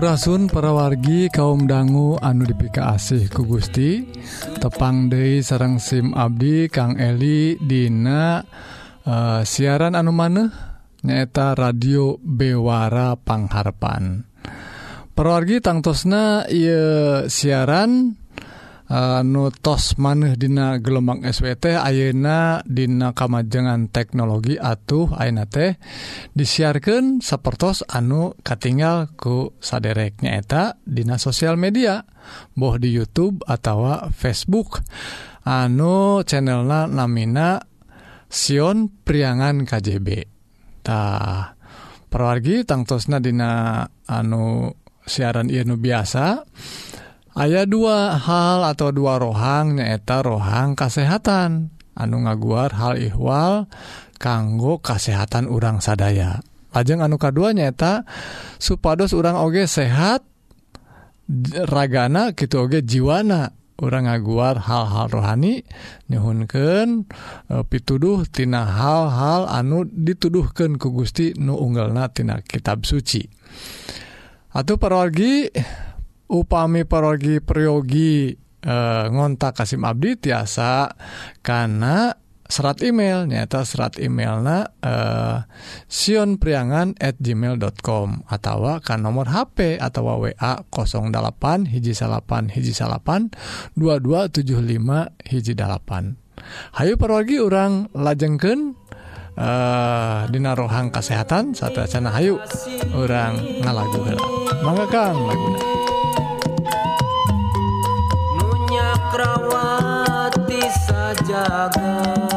Sampurasun para wargi kaum dangu anu dipika asih ku Gusti. Tepang Dei sarang SIM Abdi Kang Eli Dina uh, siaran anu maneh nyaeta radio Bewara Pangharpan. Perwargi tangtosna ye siaran Uh, nutos maneh dina gelombang SWT Ayeuna dina kamajengan teknologi atuh Aina teh disiarkan sepertos anu katinggal ku sadereknya eta dina sosial media boh di YouTube atau Facebook. Anu channelna namina Sion Priangan KJB tah perwargi tangtosna dina anu siaran Inu biasa dan Ayah dua hal atau dua rohang nyaeta rohang kasehatan. Anu ngaguar hal ihwal kanggo kasehatan urang sadaya. Ajeng anu kedua nyata supados urang oge sehat ragana gitu oge jiwana. Orang ngaguar hal-hal rohani nyhunken e, pituduh tina hal-hal anu dituduhkan ku Gusti nu unggelnatina kitab suci. Atau parorgi upami parogi priyogi ngontak Kasim Abdi tiasa karena serat email nyata serat email na Sion priangan at gmail.com atau kan nomor HP atau WA 08 hiji salapan hiji salapan 2275 hiji dalapan Hayu perwagi orang lajengken Dina rohang kesehatan satu sana Hayu orang ngalagu gela mangga Kang laguna jaga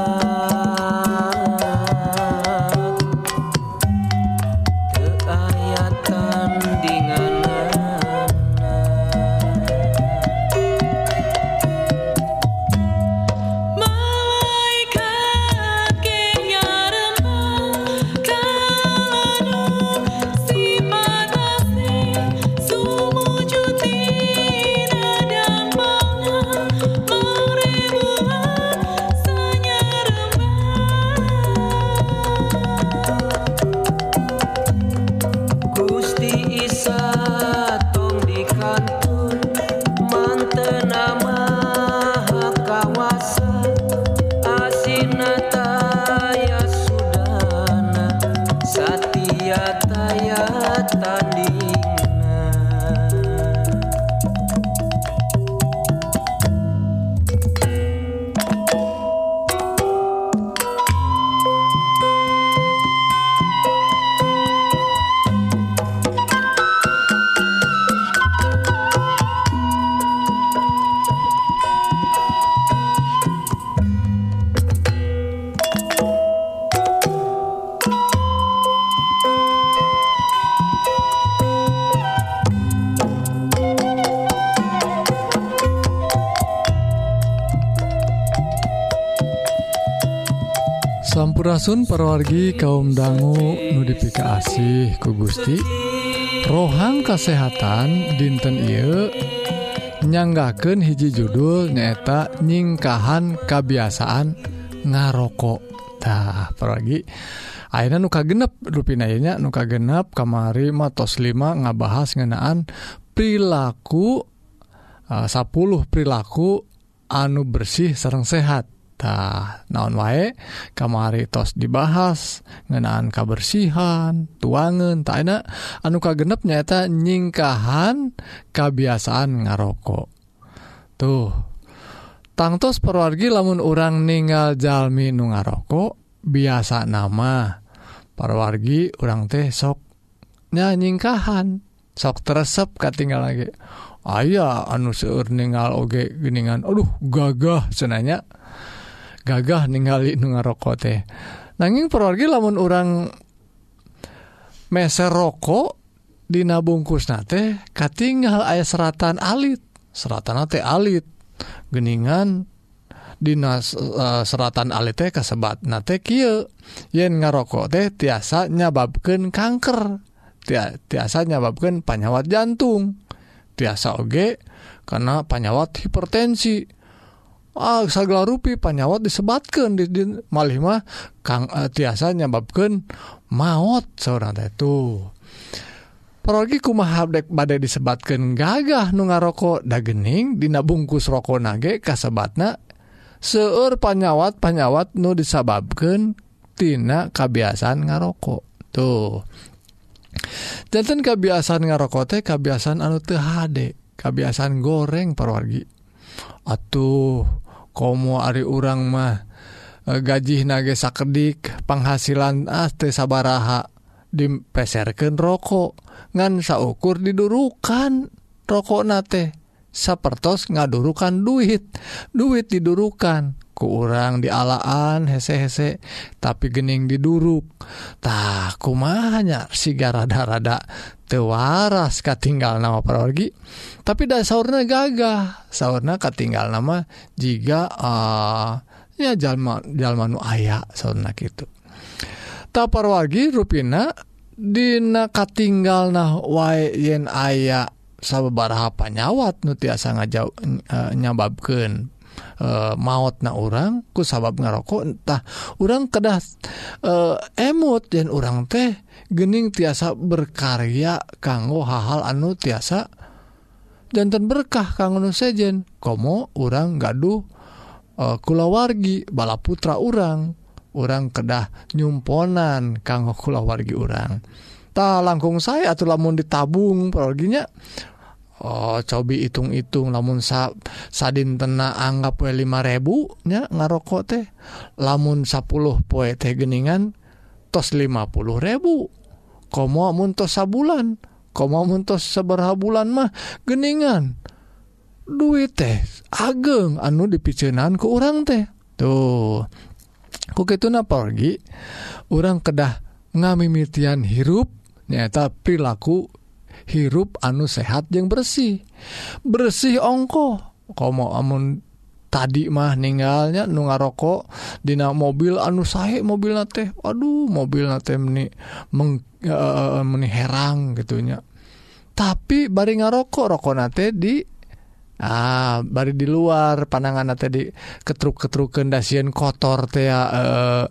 Sampurasun perwargi kaum dangu nudipika asih ku Gusti. Rohang kesehatan dinten Ieu nyanggaken hiji judul nyaeta nyingkahan kebiasaan ngarokoktah pergi akhirnya nuka genep rupinnya nuka genep kamari matos 5 ngabahas ngenaan perilaku ah, uh, 10 perilaku anu bersih serrang sehat. tah naon wae kamari tos dibahas ngenaan kabersihan tuangan tak enak anu ka genep nyata nyingkahan kebiasaan ngarokok tuh tangtos perwargi lamun orang ninggal jalmi nu ngarokok biasa nama. Perwargi orang teh soknya nyingkahan sok teresep katinggal lagi. Ayah anu seur ningal oge geningan aduh gagah senanya gagah ningali nu ngarokok teh. Nanging pergi lamun orang meser rokok Dina bungkus nate katingal ayah seratan alit. Seratan teh alit. Geningan Dina uh, seratan alit teh kasebat nate kieu. Yen ngarokok teh tiasa nyababkeun kanker. Tia, tiasa nyababkan panyawat jantung. Tiasa oge karena panyawat hipertensi. Ah, sagala rupi panyawat disebatkan di, di malmah Kang uh, tiasa nyababkan maut seorang itu kumaha dek badai disebatkan gagah nu ngarokok dagening dina bungkus rokok nage kasebatna seur panyawat panyawat nu disababkan tina kebiasaan ngarokok tuh. Jantan kebiasaan ngarokok teh kebiasaan anu teh kebiasaan goreng perwargi atuh. komo Ari urang mah eh, gaji nage sakedik penghasilan ah, aste sabaraha dipeserkan rokok. Ngan saukur didurukan rokok nate sapertos ngadurukan duit duit didurukan. ku urang di dialaan hese-hese tapi gening diduruktah kumahnya sigarada-rada tewaras katinggal nama perorgi tapi dah sauna gagah. Sauna katinggal nama jika uh, eh, ya jalma jalmanu ayah sauna gitu tak parwagi rupina dina katinggal nah wae yen ayah sababaraha panyawat nu tiasa ngajau uh, nyababkeun e, maut na orang ku sabab ngarokok entah orang kedah e, emot dan orang teh gening tiasa berkarya kanggo hal-hal anu tiasa jantan berkah kanggo nu sejen. Komo orang gaduh e, kulawargi bala putra orang orang kedah nyumponan kanggo kulawargi orang tak langkung saya atau lamun ditabung perginya Oh cobi itung-itung lamun sa sadin tena anggap we 5000 nya ngarokok teh. Lamun 10 poe teh geningan tos 50.000 komo mun tos sabulan komo mun tos seberapa bulan mah geningan. Duit teh ageng anu dipicenan ke orang teh. Tuh kok itu na pergi orang kedah ngamimitian hirup nyata perilaku hirup anu sehat yang bersih. Bersih ongko. Komo amun tadi mah ninggalnya nu ngarokok Dina mobil anu sahi mobil na teh. Aduh mobil na teh meni meng, e, meni herang gitunya. Tapi bari ngarokok rokok na teh di Ah bari di luar panangan tadi ketruk ketruk dasien kotor tea e, eh,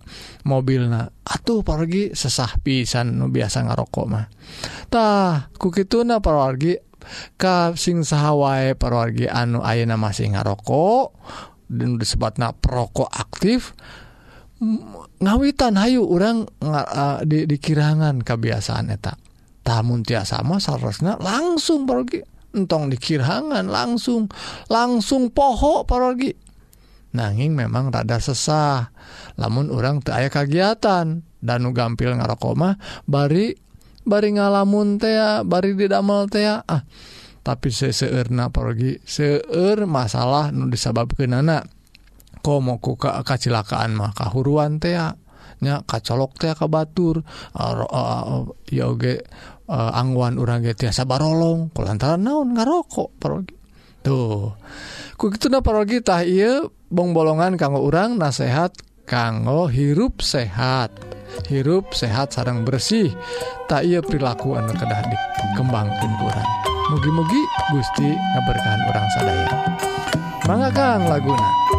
mobil nah atuh pergi sesah pisan nu biasa ngarokok mahtah na parwargi ka sing sahawai parwargi anu ayeuna masih ngarokok dan disebutna perokok aktif ngawitan hayu orang uh, eh, di, dikirangan kebiasaan eta. Tamun tiasa sama seharusnya langsung pergi entong dikirhangan langsung langsung pohok parogi. Nanging memang rada sesah. Lamun orang tak aya kegiatan danu gampil ngarokoma bari bari ngalamun tea bari didamel tea ah. Tapi seseurna parogi seur masalah nu disababkeun anak komo ku ka kacilakaan mah kahuruan tea nya kacolok teh kabatur. Uh, uh, oge uh, angguan orang tiasa barolong kolantaran naon ngarokok parogi. Tuh. Ku gitu na parogi tah iya bong bolongan kanggo orang nasehat kanggo hirup sehat. Hirup sehat sarang bersih. Tak iya perilaku anak kedah dikembangkan kurang mugi-mugi Gusti ngaberkahan orang sadaya. Mangga Kang laguna.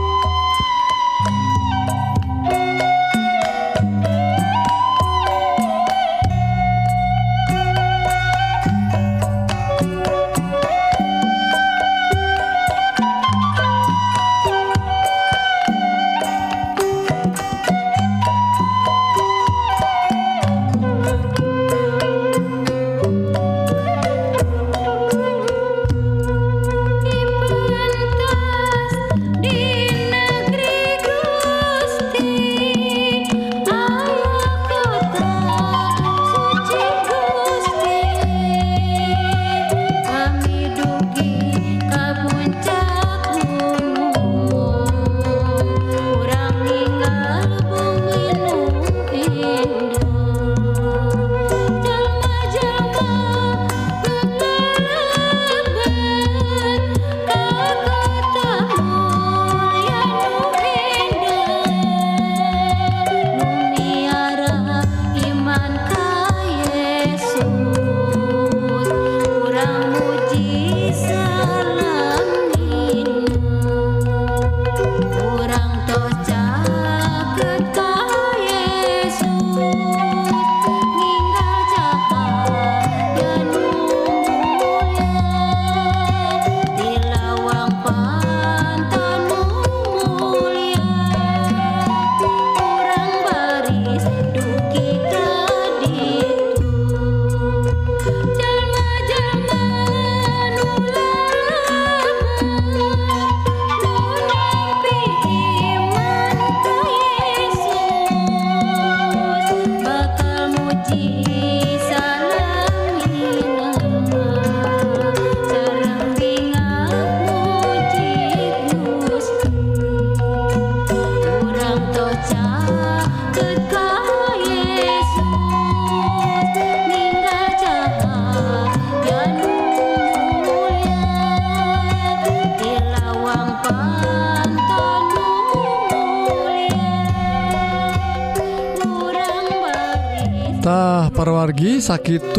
alergi sakit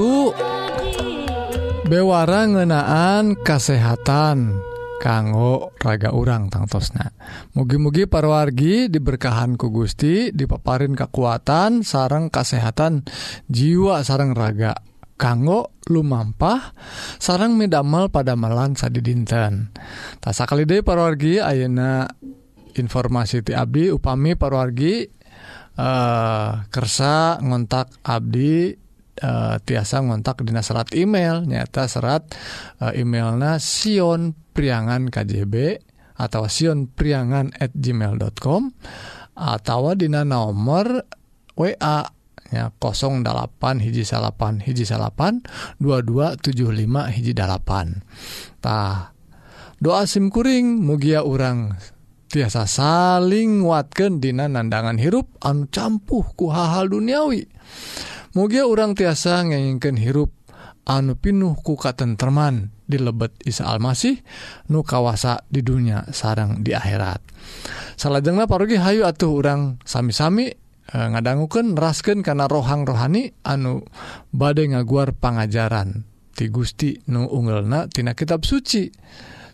bewara ngenaan kesehatan kanggo raga urang tangtosna mugi-mugi parwargi diberkahan ku Gusti dipaparin kekuatan sarang kesehatan jiwa sarang raga. Kanggo lumampah sarang medamel pada melan sad dinten tasa kali deh parwargi ayeuna informasi ti Abdi upami parwargi eh uh, kersa ngontak Abdi eh, tiasa ngontak di serat email. Nyata serat eh, emailna Sion priangan KJB atau Sion priangan at gmail.com atau dina nomor WA nya 08 hiji salapan hiji salapan 2275 hiji dalapan tah doa simkuring mugia urang tiasa saling nguatkeun dina nandangan hirup anu campuh ku hal-hal duniawi mugia orang tiasa ngengken hirup anu pinuh ku katenterman di lebet Isa Almasih nu kawasa di dunia sarang di akhirat. Salahjenglah parugi Hayu atuh urang sami-sami e, ngadangguken rasken karena rohang rohani anu badai ngaguar pangajaran ti Gusti nu ungelnatina kitab suci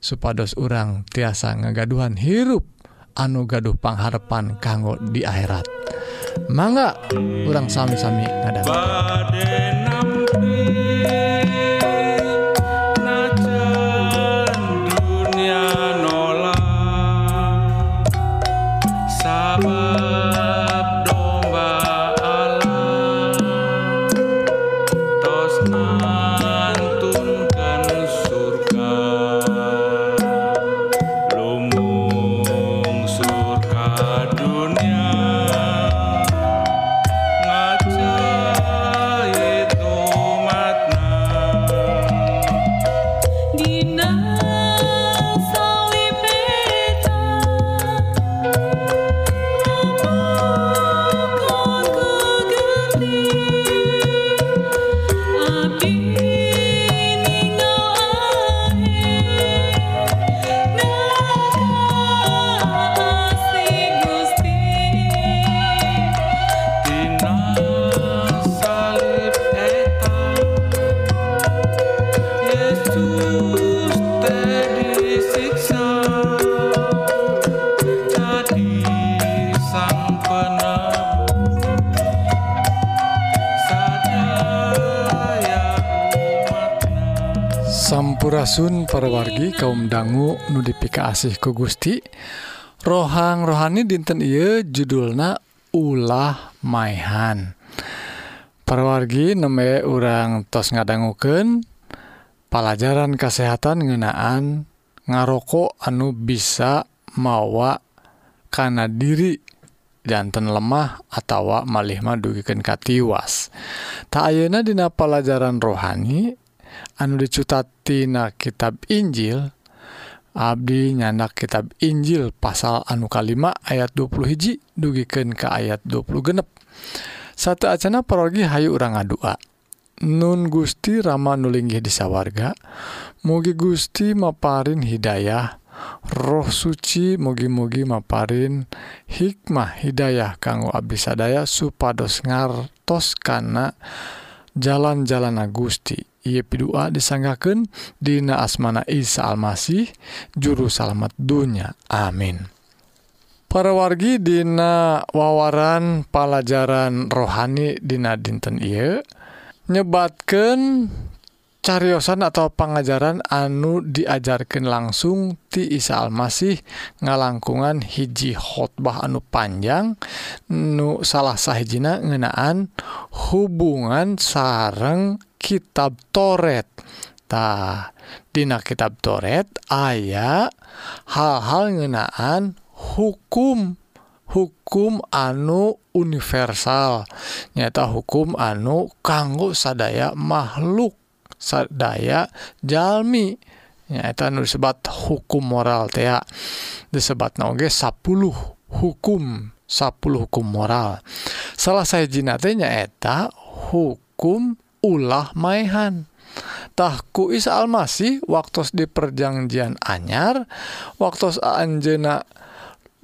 supados urang tiasa ngagaduhan hirup anu gaduh pangharpan kanggo di akhirat. mangga kurang sami-sami ada Asun parawargi kaum dangu nudipika asih ku Gusti. Rohang rohani dinten Ieu judulna ulah Maihan. Parawargi neme urang tos ngadangguken pelajaran kesehatan ngenaan ngarokok anu bisa mawa karena diri jantan lemah atau malih madugikan katiwas. Tak ayeuna dina pelajaran rohani anu dicutatina kitab Injil Abdi nyanak kitab Injil pasal anu kalima ayat 20 hiji dugiken ke ayat 20 genep. Satu acana perogi Hayu orang ngadua. Nun Gusti Rama nulinggih disawarga mugi Gusti maparin Hidayah. Roh suci mugi-mugi maparin hikmah Hidayah kanggo Abdi sadaya supados ngartos kana jalan-jalan Gusti. ia pidua disanggaken Dina asmana Isa Almasih juru salamet dunya. Amin. Para wargi Dina wawaran pelajaran rohani Dina dinten I nyebatkan cariosan atau pengajaran anu diajarkan langsung ti Isa Almasih ngalangkungan hiji khotbah anu panjang nu salah sahijina ngenaan hubungan sareng kitab Toret. Tah Dina kitab Toret aya hal-hal ngenaan hukum hukum anu universal. Nyata hukum anu kanggo sadaya makhluk sadaya jalmi. Nyata nu disebat hukum moral teh disebat oge 10 hukum 10 hukum moral. Salah saya jinatnya eta hukum ulah maihantahku Isa Almasih waktu di perjanjian anyar waktu Anjena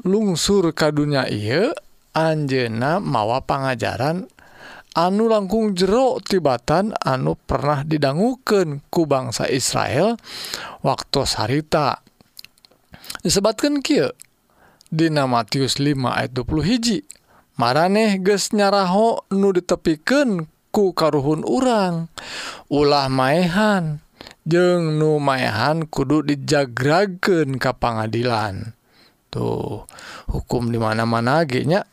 lungsur kadunya I Anjena mawa pengajaran anu langkung jero tibatan anu pernah didangguken ku bangsa Israel waktu harita. Disebatkan Ki Dina Matius 5 ayat 20 hiji. Mareh gesnyaraho nu ditepiken ku karuhun urang. Ulah maehan. Jeng nu maehan kudu dijagragen ka pangadilan. Tuh hukum dimana-mana genya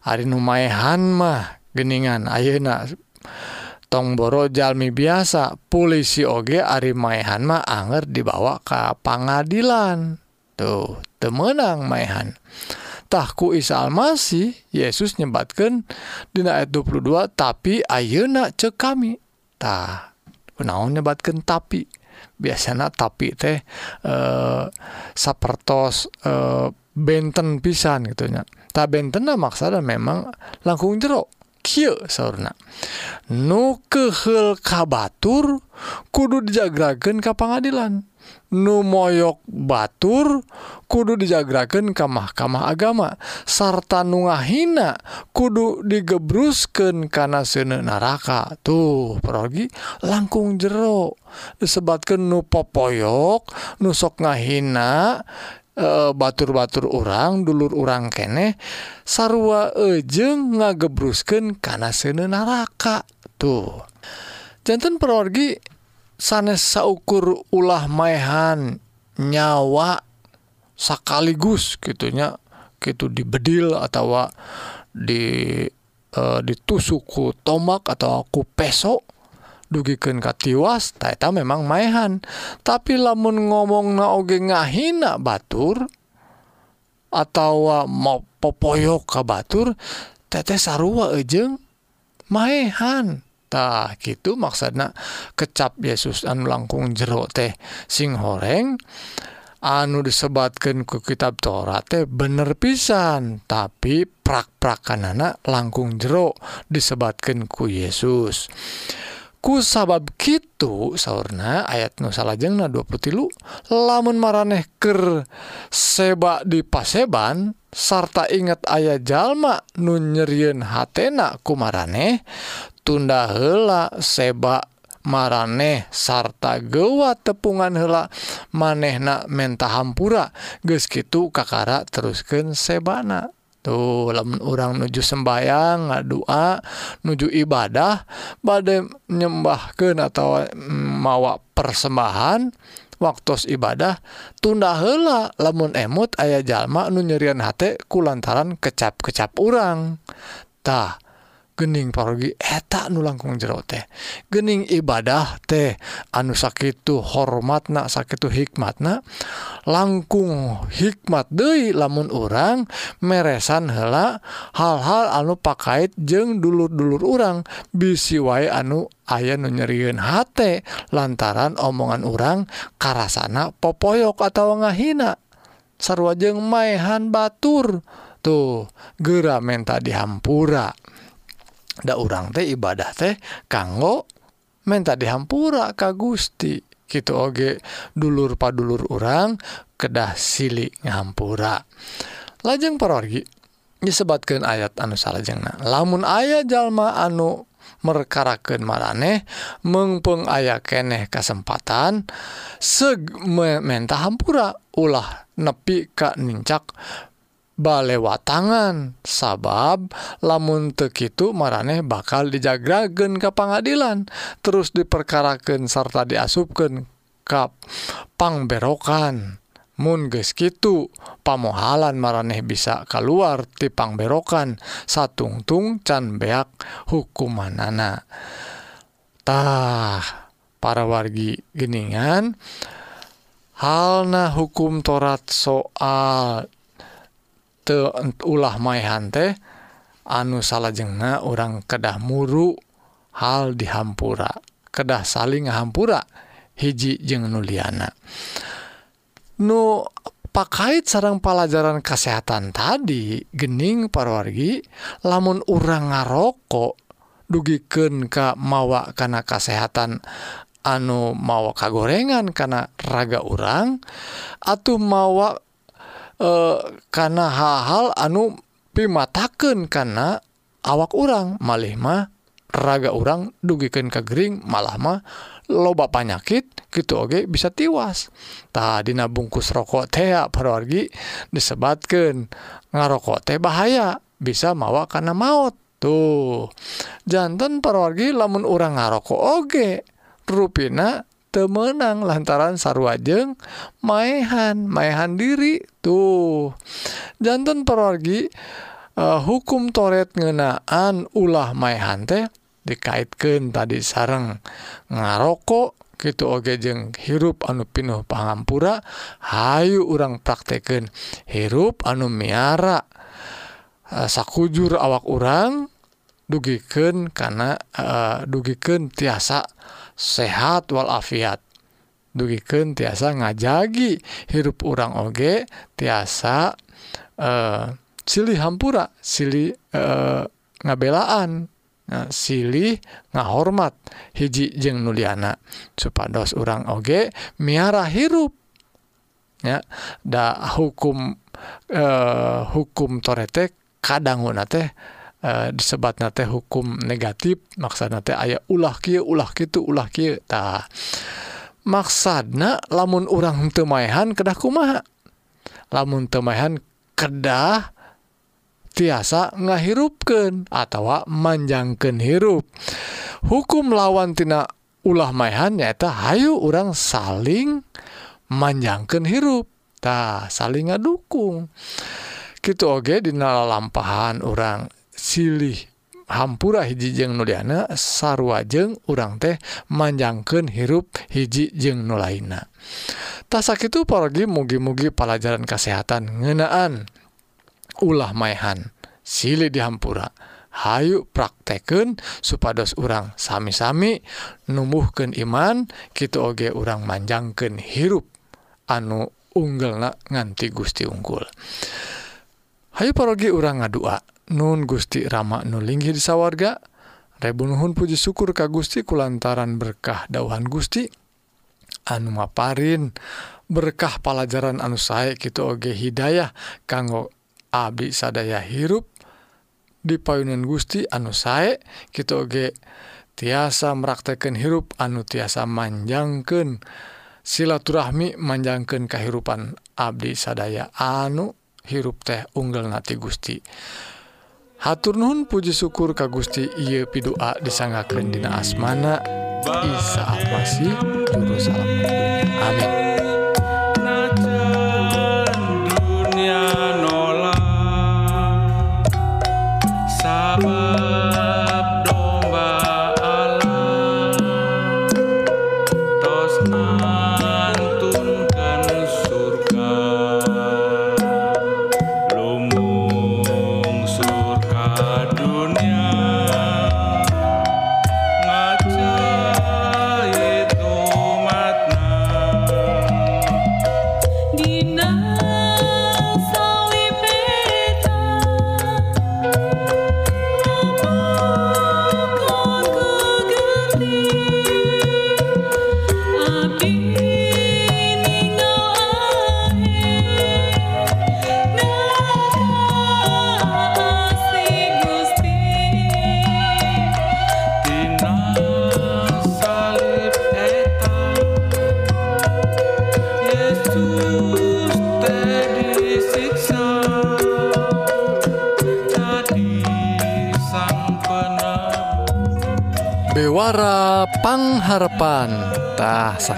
hari nu maehan mah geningan ayeuna. Tongboro jalmi biasa polisi oge ari maehan mah anger dibawa ka pangadilan. Tuh temenang maehan. Tahku Isa Almasih Yesus nyebatkan Dina ayat 22 tapi ayeuna cek kamitah naon nyebatkan tapi biasanya tapi teh eh sapertos e, benten pisan gitunya tak benten maksana memang langkung jeruk sauna nu kehel kudu dijagragen ka pengadilan nu moyok Batur kudu dijagraken ke mahkamah agama. Sarta nungahina kudu digebrusken karena sene naraka. Tuh perogi langkung jero. Disebabkan nu popoyok nusok ngahina eh, batur-batur orang dulur orang keneh sarwa ejeng ngagebrusken karena sene naraka. Tuh. Jantan perorgi sanes saukur ulah maehan nyawa sekaligus gitunya gitu dibedil atau di eh, e, ditusuku tomak atau aku peso dugiken katiwas taeta memang maehan. Tapi lamun ngomong naoge ngahina batur atau mau popoyok ka batur tete sarua ejeng maehan. tah gitu. Maksudnya kecap Yesus anu langkung jero teh sing horeng anu disebatkan ke kitab Torah teh bener pisan. Tapi prak-prakan anak langkung jero disebatkan ku Yesus. Ku sabab gitu sauna ayat nusalajengna 20 tilu lamun maraneh ker seba di paseban sarta ingat ayah jalma nu nyerien hatena ku maraneh tunda hela seba maraneh sarta gewa tepungan hela manehna menta hampura. Geus kitu kakara teruskeun sebana. Tuh lamun orang nuju sembayang ngadua nuju ibadah badai nyembahkeun atau mm, mawa persembahan waktu ibadah tunda hela lamun emut ayah jalma nu nyerian hate kulantaran kecap-kecap urang. Tah gening parogi eta eh, nu langkung jero teh. Gening ibadah teh anu sakitu hormatna sakitu hikmatna langkung hikmat Dei lamun orang meresan hela hal-hal anu pakait jeng dulur-dulur orang bisi wae anu aya nu nyeriun hate lantaran omongan orang karasana popoyok atau ngahina. Sarwajeng maehan batur. Tuh gera menta dihampura. da urang teh ibadah teh kanggo menta dihampura ka Gusti. Gitu oge dulur padulur orang kedah silik ngahampura. Lajeng perorgi disebatkan ayat anu salajengna. Lamun ayah jalma anu merkarakan maraneh mengpeng ayah keneh kesempatan segmenta hampura. Ulah nepi ka nincak balewa tangan sabab lamun tekitu mareh bakal dijagragen ke pengadilan terus diperkaraken serta diasupken kap pangberokan. Munges gitu pamohalan maraneh bisa keluar tipang berokan satungtung can beak hukumanana. Tah para wargi geningan halna hukum torat soal ulah maehan teh anu salahjengnah orang kedah muru hal dihampura. Kedah saling ngahampura hiji jeng nuliana nu pakait sarang pelajaran kesehatan tadi gening parwargi lamun urang ngarokok dugiken ka mawa karena kesehatan anu mawa kagorengan karena raga urang atau mawa Eh, karena hal-hal anu pimataken karena awak orang malihmah raga orang dugikan kegering malah mah loba panyakit gitu oke bisa tiwas. Tadidina bungkus rokok teh perwargi disebatkan ngarokok teh bahaya bisa mawa karena maut tuh. Jantan perwargi lamun orang ngarokok oge ruina temenang lantaran sarwajeng maehan maehan diri tuh. Jantan perorgi uh, eh, hukum toret ngenaan ulah maehan teh dikaitkan tadi sareng ngarokok gitu oge jeng hirup anu pinuh pangampura Hayu urang prakteken hirup anu miara. Eh, sakujur awak orang dugiken karena uh, eh, dugiken tiasa sehat walafiat. Dugiken tiasa ngajagi hirup urang oge tiasa uh, silih hampura silih uh, ngabelaan Nah, silih ngahormat. Hiji jeng nuliana supados orang oge miara hirup. Ya da hukum hukum torete kadang teh Uh, disebat nate hukum negatif maksud teh aya ulah kia ulah gitu ulah kia ta. Maksudna lamun orang temahan kedah kumaha? Lamun temahan kedah tiasa ngahirupkan atau manjangken hirup. Hukum lawan tina ulah mahan nyata hayu orang saling manjangken hirup ta saling ngadukung. Gitu oge dina lampahan orang silih hampura hiji jeung nuliana sarwajeng urang teh manjangken hirup hiji jeung nulaina. Tasak itu paragi mugi-mugi pelajaran kesehatan ngenaan ulah maehan silih dihampura. Hayu prakteken supados urang sami-sami numbuhken iman gitu oge urang manjangken hirup anu unggel nganti Gusti unggul. Hayu paragi urang ngadua. Nun Gusti Rama nulinggih sawwarga Rebunuhun Puji syukur ka Gusti kulantaran berkah dauhan Gusti. Anu maparin berkah pelajaran anu saya gitu Oge Hidayah kanggo Abi sadaya hirup. Di payunan Gusti anu saya gitu Oge tiasa merakteken hirup anu tiasa manjangken silaturahmi manjangken kehidupan Abdi sadaya anu hirup teh unggal nati Gusti. hatur Nuhun Puji syukur Ka Gusti Ieu pidua disanggaken Dina asmana. Isa Almasih Juru Salam. Amin.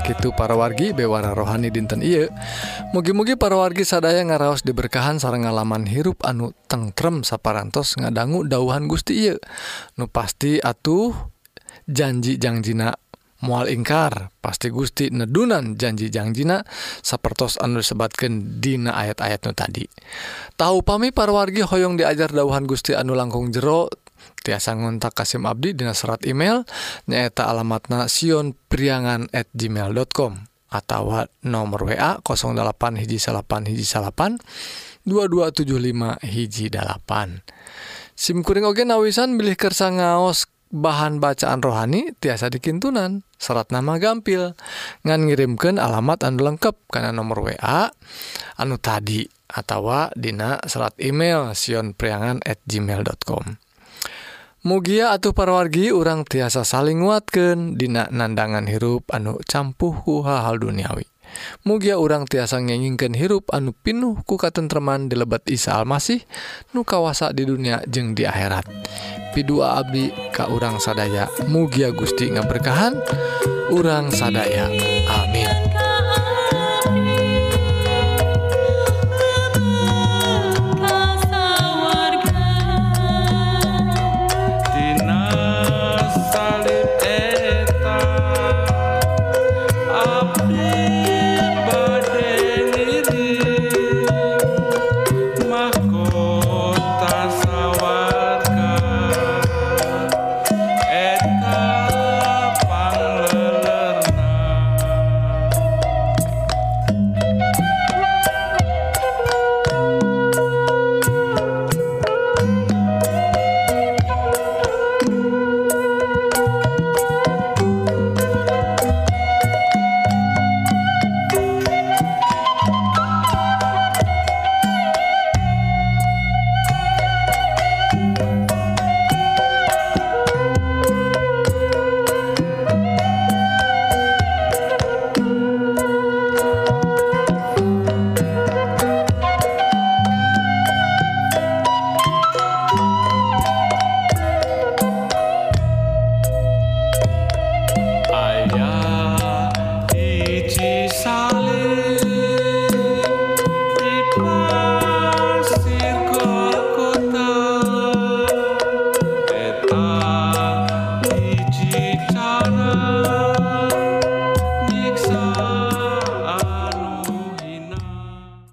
Kitu parawargi bewara rohani dinten Iye mugi-mugi parawargi sadaya ngaraos diberkahan sarang ngalaman hirup anu tengrem saparantos ngadanggu dauhan Gusti Iye nu pasti atuh janjijangjina mual ingkar. Pasti Gusti nedunan janjijangjina sapertos anu disebatkan Dina ayat-ayat nu tadi. Tahu pami parwargi hoyong diajar dauhan Gusti anu langkung jero tiasa ngontak Kasim Abdi dina serat email nyaeta alamatna Sion Priangan at gmail.com atau nomor WA 08 hiji salapan hiji salapan 2275 hiji dalapan SIM kuring oge nawisan bilih kersa ngaos bahan bacaan rohani tiasa dikintunan serat nama gampil. Ngan ngirimkan alamat anu lengkap karena nomor WA anu tadi atau dina serat email sionpriangan at gmail.com mugia atuh parwargi urang tiasa saling nguatkeun dina nandangan hirup anu campuhku hal-hal duniawi. Mugia urang tiasa ngengingkan hirup anu pinuh ku katentreman di lebet Isa Almasih nu kawasa di dunia jeung di akhirat. Pidua abdi ka urang sadaya mugia Gusti ngaberkahan urang sadaya. Amin.